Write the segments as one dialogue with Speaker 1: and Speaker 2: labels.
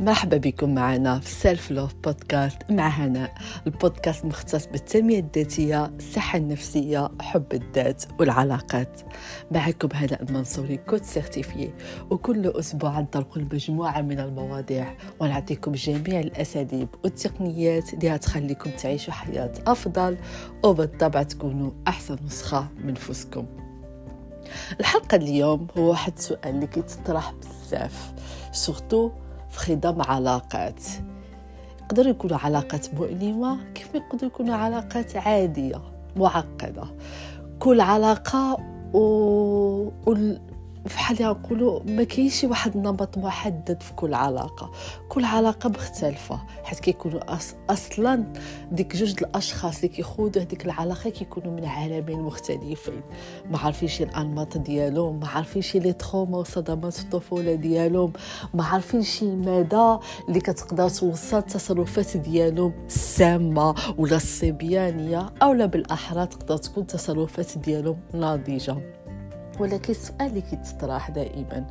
Speaker 1: مرحبا بكم معنا في Self Love Podcast مع هناء البودكاست مختص بالتنمية الذاتية الصحة النفسية حب الذات والعلاقات. معكم هناء المنصوري coach certifiée وكل أسبوع نطرق مجموعة من المواضيع ونعطيكم جميع الأساليب والتقنيات اللي هتخليكم تعيشوا حياة أفضل وبالطبع تكونوا أحسن نسخة من نفسكم الحلقة اليوم هو واحد السؤال اللي كيتطرح بزاف surtout في خضم علاقات. يقدر يكونوا علاقات مؤلمة كيف يقدر يكونوا علاقات عادية معقدة. كل علاقة و... بحال نقولوا ما كاينش واحد النمط محدد في كل علاقة. كل علاقة مختلفة حيت كيكونوا أص... أصلا ديك جوج الأشخاص اللي كيخوضوا هذيك العلاقة كيكونوا من عالمين مختلفين. ما عارفينش الأنماط ديالهم ما عارفينش les traumas وصدمات الطفولة ديالهم ما عارفينش المدى اللي كتقدر توصل التصرفات ديالهم السامه ولا الصبيانية اولا بالأحرى تقدر تكون تصرفات ديالهم ناضجة. ولكن السؤال اللي كيتطرح دائما.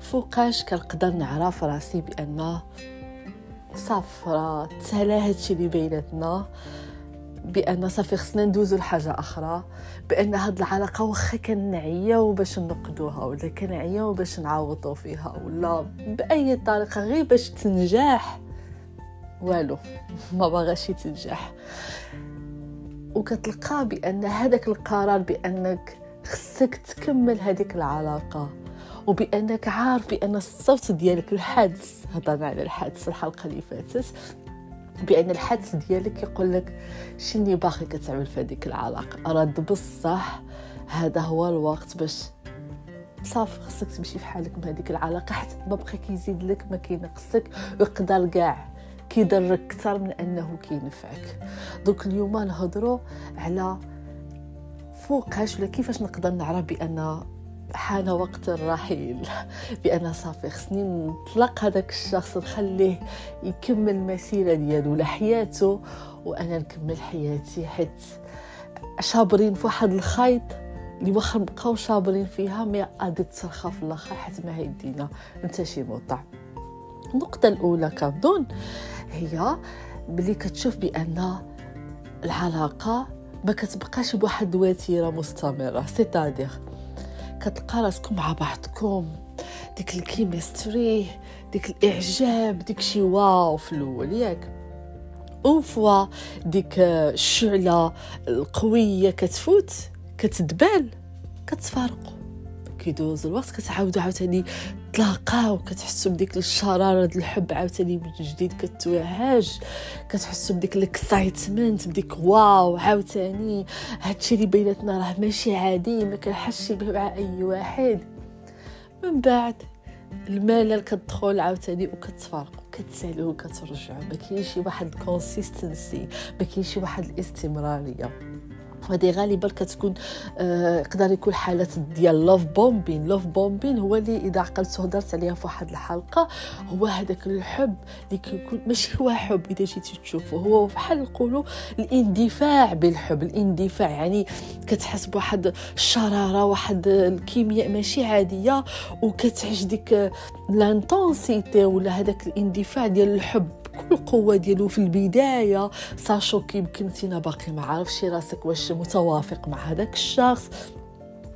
Speaker 1: فوقاش كنقدر نعرف راسي بأن صافي راه تسهل هادشي اللي بيناتنا بأن صافي خصنا ندوزو لحاجة أخرى بأن هاد العلاقة واخا كنعياو باش نقدوها ولا كنعياو باش نعوضو فيها ولا بأي طريقة غير باش تنجح. والو ما باغاش تنجح وكتلقى بأن هذاك القرار بأنك خصك تكمل هذيك العلاقة وبأنك عارف بأن الصوت ديالك الحدس هضرنا على الحدس الحلقة اللي فاتت بأن الحدس ديالك يقول لك شني باقي كتعمل في هذيك العلاقة. رد بصح هذا هو الوقت باش صافي خصك تمشي في حالك من هذيك العلاقة حتى ما بقى كيزيد لك ما كينقصك ويقدر كاع كيضرك أكثر من أنه كينفعك. دوك اليوم نهضروا على فوقاش ولا كيفاش نقدر نعرف بأن حان وقت الرحيل؟ بأن صافي خصني نطلق هذاك الشخص نخليه يكمل المسيره ديالو لحياته وأنا نكمل حياتي حيت شابرين في واحد الخيط اللي واخا نبقاو شابرين فيها ما غادي تصرخى في الآخر حيت ما هيدينا أنت شي موطع. النقطة الأولى كنظن هي بلي كتشوف بأن العلاقة ما كتبقاش بواحد الوتيرة مستمرة. c'est-à-dire كتلقى راسكم مع بعضكم. ديك ال chemistry ديك الإعجاب ديك شي wow في الأول. ياك. وفوا ديك الشعلة القوية كتفوت كتدبال كتفارقوا كيدوز الوقت كتعاودوا عاوتاني تلاقاو كتحسوا بديك الشرارة د الحب عاوتاني من جديد كتوهاج كتحسوا بديك ال excitement بديك wow عاوتاني. هادشي اللي بيناتنا راه ماشي عادي ما كنحسش به مع أي واحد. من بعد الملل كتدخل عاوتاني وكتفارقوا كتسالوا وكترجعوا. ما كاينش واحد ال consistency ما كاينش واحد الاستمرارية. وهذه غالبا كتكون آه، يقدر يكون حالات ديال لوف بومبين لوف بومبين هو اللي إذا عقلت هضرت عليها في واحد الحلقة هو هذاك الحب اللي كيكون ماشي هو حب إذا جيتي تشوفه هو بحال نقولوا الاندفاع بالحب. الاندفاع يعني كتحس بواحد الشرارة واحد الكيمياء ماشي عادية وكتعيش ديك لانتونسيتي ولا هذاك الاندفاع ديال الحب. بكل قوة ديالو في البداية. ساشو يمكن انت باقي ما عارفش راسك واش متوافق مع هذاك الشخص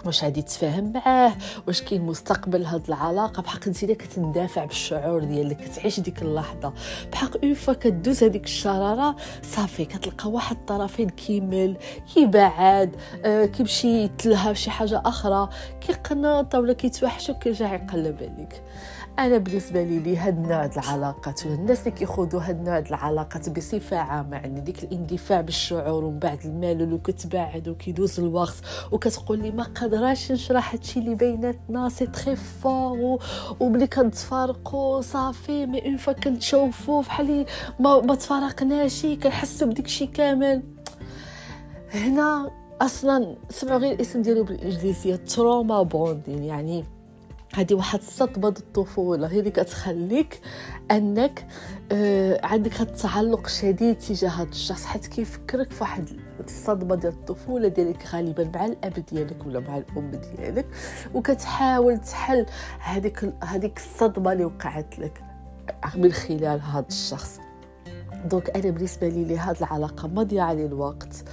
Speaker 1: واش غادي تفاهم معاه واش كاين مستقبل هاد العلاقة. بحق انت كتندافع بالشعور ديالك كتعيش ديك اللحظة. بحق une fois كدوز هذيك الشرارة صافي كتلقى واحد الطرفين كيمل كيبعد آه كيمشي يتلهى بشي حاجة أخرى كيقنط ولا كيتوحش وكيرجع يقلب عليك. أنا بالنسبة لي لي هاد النوع د العلاقات ولا الناس اللي كيخوضوا هاد النوع د العلاقات بصفة عامة يعني ديك الاندفاع بالشعور ومن بعد الملل وكتبعد وكيدوز الوقت وكتقول لي ما قادراش نشرح هادشي اللي بيناتنا c'est très fort وملي كنتفارقوا صافي mais une fois كنتشوفوا بحال ما, ما تفارقناش كنحسوا بديك الشيء كامل. هنا أصلا سمعوا غير الاسم ديالو بالإنجليزية trauma bonding يعني هذه واحد الصدمه الطفولة. هي اللي كتخليك أنك آه عندك هاد التعلق شديد تجاه هذا الشخص حيت كيفكرك في واحد الصدمه ديال الطفولة ديالك غالبا مع الأب ديالك ولا مع الأم ديالك وكتحاول تحل هذيك هذيك الصدمه اللي وقعت لك من خلال هذا الشخص. دونك أنا بالنسبة لي لهاد العلاقة مضيعة للوقت.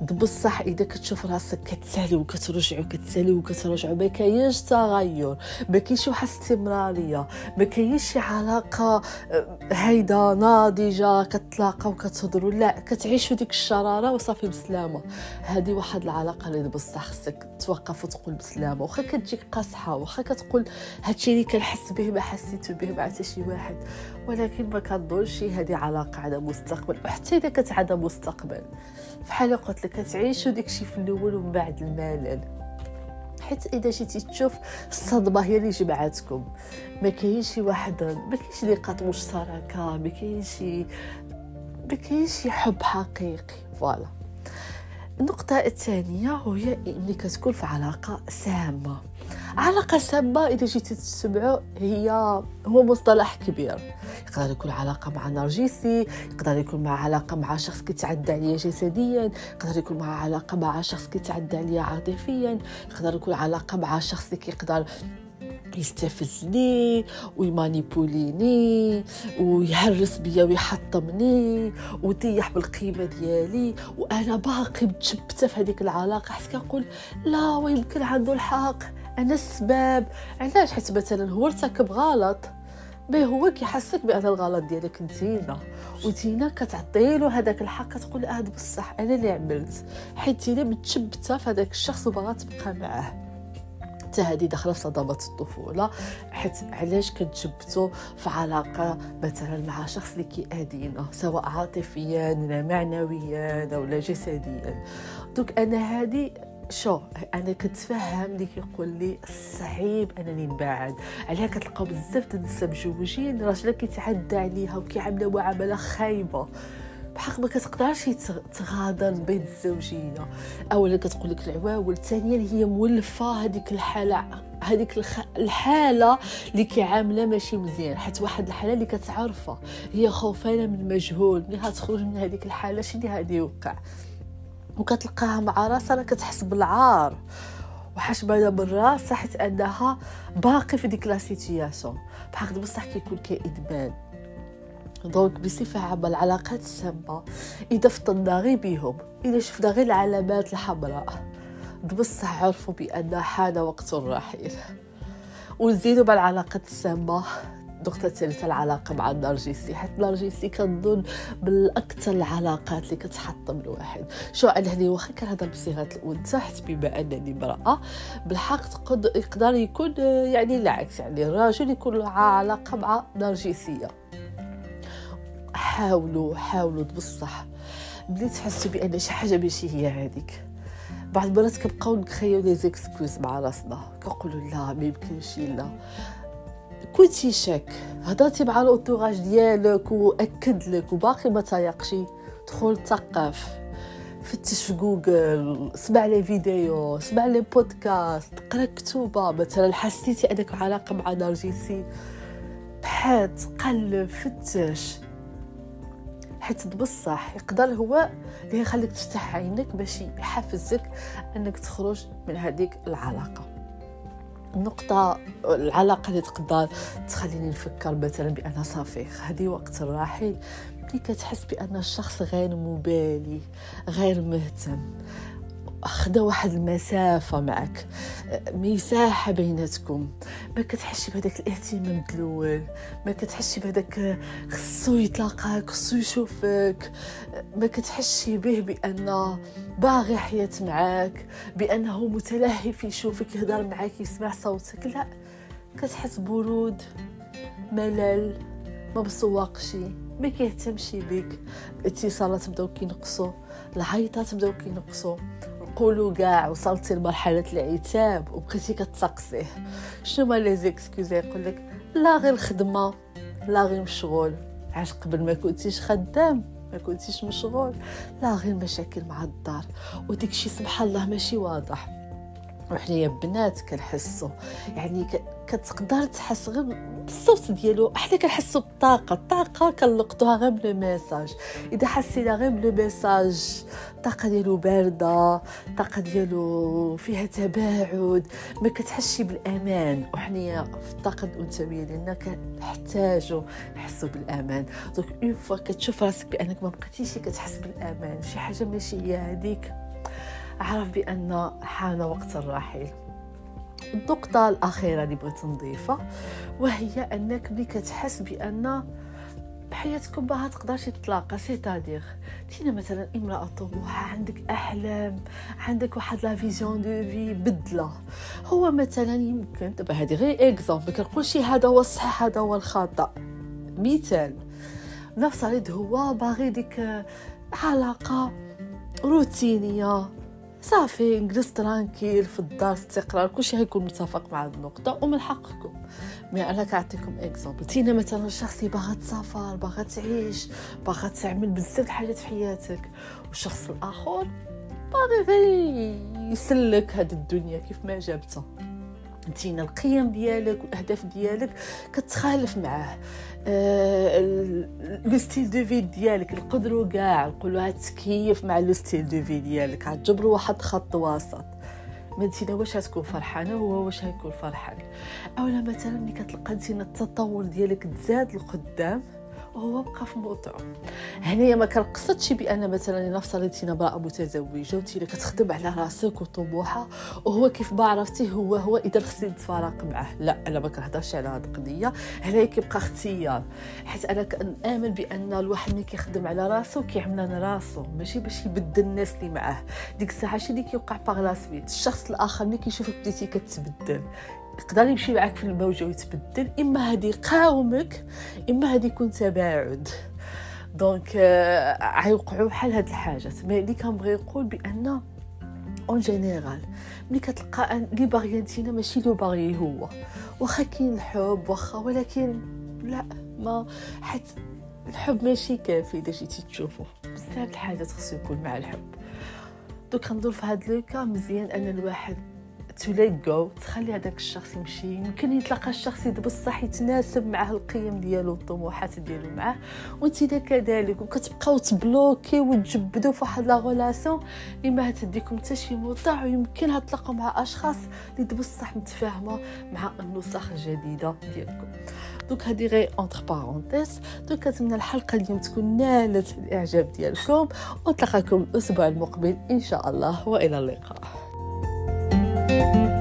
Speaker 1: بصح إذا كتشوف راسك كتسالي وكترجع وكتسالي وكترجع. ما كاينش تغير. ما كاينش واحد استمرارية. ما كاينش شي علاقة آه، هيدا ناضجة كتلاقاو وكتهضروا لا كتعيشوا ديك الشرارة وصافي بسلامة. هذه واحد العلاقة اللي بصح خصك توقف وتقول بسلامة. واخا كتجيك قاصحة واخا كتقول هادشي اللي كنحس به ما حسيت به مع حتى شي واحد. ولكن ما كنظنش هذه علاقة على مستقبل. وحتى إذا كانت على مستقبل. فحال قلت لك كتعيشوا داكشي في الأول ومن بعد الملل. حيت إذا جيتي تشوف الصدمة هي اللي جمعاتكم. ما كاينش شي واحد ما كاينش نقاط مشتركه ما كاينش ما كاينش حب حقيقي. فوالا. النقطة الثانية هي انك كتكون في علاقة سامة. علاقة سامة إذا جيتي تسمعوا هي هو مصطلح كبير. يقدر يكون علاقة مع نرجسي يقدر يكون مع علاقة مع شخص كيتعدى عليا جسديا يقدر يكون مع علاقة مع شخص كيتعدى عليا عاطفيا يقدر يكون علاقة مع شخص اللي كيقدر يستفزني ويمانيبوليني ويهرس بيا ويحطمني ويطيح بالقيمة ديالي. وأنا باقي متشبتة في هذيك العلاقة حيت كنقول لا ويمكن عنده الحق. أنا السبب علاش؟ حيت مثلا هو ارتكب غلط. به هو كيحسك بان الغلط ديالك نتينا وتينا كتعطيلو هذاك الحق كتقول آه بصح أنا اللي عملت. حيت تينا متشبتة في هذاك الشخص وبغات تبقى معاه. حتى هذه داخلة في صدمات الطفولة. حيت علاش كتجبتوا في علاقة مثلا مع شخص اللي كيأذينا سواء عاطفيا ولا معنويا ولا جسديا. دوك أنا هذه شو أنا كنتفهم اللي كيقول لي صعيب أنني نبعد. عليها كتلقاو بزاف النساء مجوجين راجلها كيتعدى عليها وكيعاملها معاملة خايبة. بحق ما كتقدرش تغادر بين الزوجين أولا كتقول لك العواول ثانيا هي مولفة هذيك الحالة هذيك الحالة اللي كيعاملها ماشي مزيان حيت واحد الحالة اللي كتعرفها. هي خوفانة من المجهول ملي غتخرج من هذيك الحالة شنو غادي يوقع؟ وكتلقاها مع راسها راه كتحس بالعار. وحشمانه من راسها حيت أنها باقي في ديك la situation. بحق بصح كيكون كادمان donc بصفة عامة العلاقات السامة إذا فطنا غير بيهم إذا شفنا غير العلامات الحمراء بصح عرفوا بأن حان وقت الرحيل ونزيدوا مع العلاقات السامة. النقطة الثالثة العلاقة مع النرجسي حيت النرجسي كنظن من أكثر العلاقات اللي كتحطم الواحد. شو أنا هني واخا كنهضر بصيغة الأنثى حيت بما أنني امرأة بالحق يقدر يكون يعني العكس يعني الراجل يكون له علاقة مع نرجسية. حاولوا حاولوا بصح ملي تحسوا بأن شي حاجة ماشي هي هذيك. بعض المرات كنبقاو نخيو les excuses مع راسنا. كنقولوا لا ما يمكنش لا. كنتي شاك هضرتي مع ال entourage ديالك وأكد لك وباقي ما تايقشي دخل تثقف فتش في جوجل. سمع les vidéos. سمع les podcasts. قرا كتوبة. مثلا حسيتي أنك علاقة مع نرجسي. بحث. قلب. فتش. حيت بصح يقدر هو اللي يخليك تفتح عينك باش يحفزك أنك تخرج من هذيك العلاقة. النقطة العلاقة اللي تقدر تخليني نفكر مثلا بأن صافي هذه وقت الراحل ملي كتحس بأن الشخص غير مبالي غير مهتم. خدا واحد المسافة معك. مساحة بيناتكم. ما كتحسي بهذاك الاهتمام الأول. ما كتحسي بهذاك خصو يتلاقاك خصو يشوفك. ما كتحسي به بأن باغي حياة معاك بأنه متلهف يشوفك يهضر معاك يسمع صوتك. لا. كتحس برود ملل ما بسواقش ما كيهتمش بك. الاتصالات بداو كينقصوا العيطات بداو كينقصوا نقولوا كاع وصلتي لمرحلة العتاب وبقيتي كتسقسيه شنو هما les excuses؟ يقول لك لا غير الخدمة لا غير مشغول. عاش قبل ما كنتيش خدام ما كنتيش مشغول. لا غير مشاكل مع الدار. وديك الشيء سبحان الله ماشي واضح. وحنايا بنات كنحسوا. يعني كتقدر تحس غير بالصوت ديالو حنا كنحسوا بالطاقه الطاقة كنلقطوها غير ب le message. إذا حسينا غير ب le message الطاقة ديالو باردة الطاقة ديالو فيها تباعد ما كتحسش بالأمان. وحنايا في الطاقة الأنثوية ديالنا كنحتاجوا نحسوا بالأمان. donc une fois كتشوف راسك بأنك ما بقيتيش كتحس بالأمان شي حاجة ماشي هي هذيك. عرف بأن حان وقت الرحيل النقطة الأخيرة اللي بغيت نضيفها وهي أنك ملي كتحس بأن بحياتكم بها تقدرش تتلاقى. c'est-à-dire نتينا مثلا امرأة طموحة عندك أحلام عندك واحد la vision de vie بدلة. هو مثلا يمكن دابا هذه غير exemple ما كنقولش هذا هو الصح هذا هو الخطأ مثال نفترض هو باغي ديك علاقة روتينية صافي نجلس tranquille في الدار استقرار كلشي غيكون متفق مع هذه النقطة ومن حقكم. mais أنا كنعطيكم exemple نتينا مثلا شخص باغا تسافر باغا تعيش باغا تعمل بزاف الحاجات في حياتك والشخص الآخر باغي غير يسلك هاد الدنيا كيف ما جابتها انتينا القيم ديالك والأهداف ديالك كتخالف معاه. le style de vie ديالك نقدروا كاع نقولوا تكيف مع le style de vie ديالك. غتجبروا واحد خط وسط. ما نتينا واش غتكون فرحانة؟ هو واش غيكون فرحان؟ أولا مثلا ملي كتلقى نتينا التطور ديالك تزاد لقدام وهو بقى في موضوع هنايا ما كنقصدش بأن مثلا نفترض امراه متزوجة وانت كتخدم على راسك وطموحة وهو كيف ما عرفتي هو هو إذا خصني نتفارق معاه. لا أنا ما كنهضرش على هذه القضية. هنايا كيبقى اختيار. حيت أنا كنامن بأن الواحد ملي كيخدم على راسو كيعمل راسو ماشي باش يبدل الناس اللي معاه. ديك الساعة شي اللي كيوقع par là الشخص الآخر ملي كيشوفك بديتي كتبدل. يقدر يمشي معك في الموجه ويتبدل. إما هادي يقاومك إما هادي يكون تباعد. donc غيوقعوا بحال هاد الحاجات. mais اللي كنبغي نقول بأن en général ملي كتلقى لي باغيا نتينا ماشي لو باغي هو. واخا كاين الحب واخا ولكن لا ما حيت الحب ماشي كافي إذا جيتي تشوفو. بزاف الحاجات خصو يكون مع الحب. donc كنظن في هاد le cas مزيان أن الواحد to let go تخلي هذاك الشخص يمشي. يمكن يتلقى الشخص بصح يتناسب معه القيم ديالو والطموحات ديالو معاه. وانت كذلك وكتبقاو تبلوكي وتجبدوا في واحد la relation اللي ما تديكم حتى شي موضوع ويمكن هتلاقوا مع أشخاص اللي بصح متفاهمة مع النسخ الجديدة ديالكم. donc هذه غير entre parenthèses donc كنتمنى الحلقة اليوم تكون نالت الإعجاب ديالكم. ونتلاقاكم الأسبوع المقبل إن شاء الله. وإلى اللقاء. Música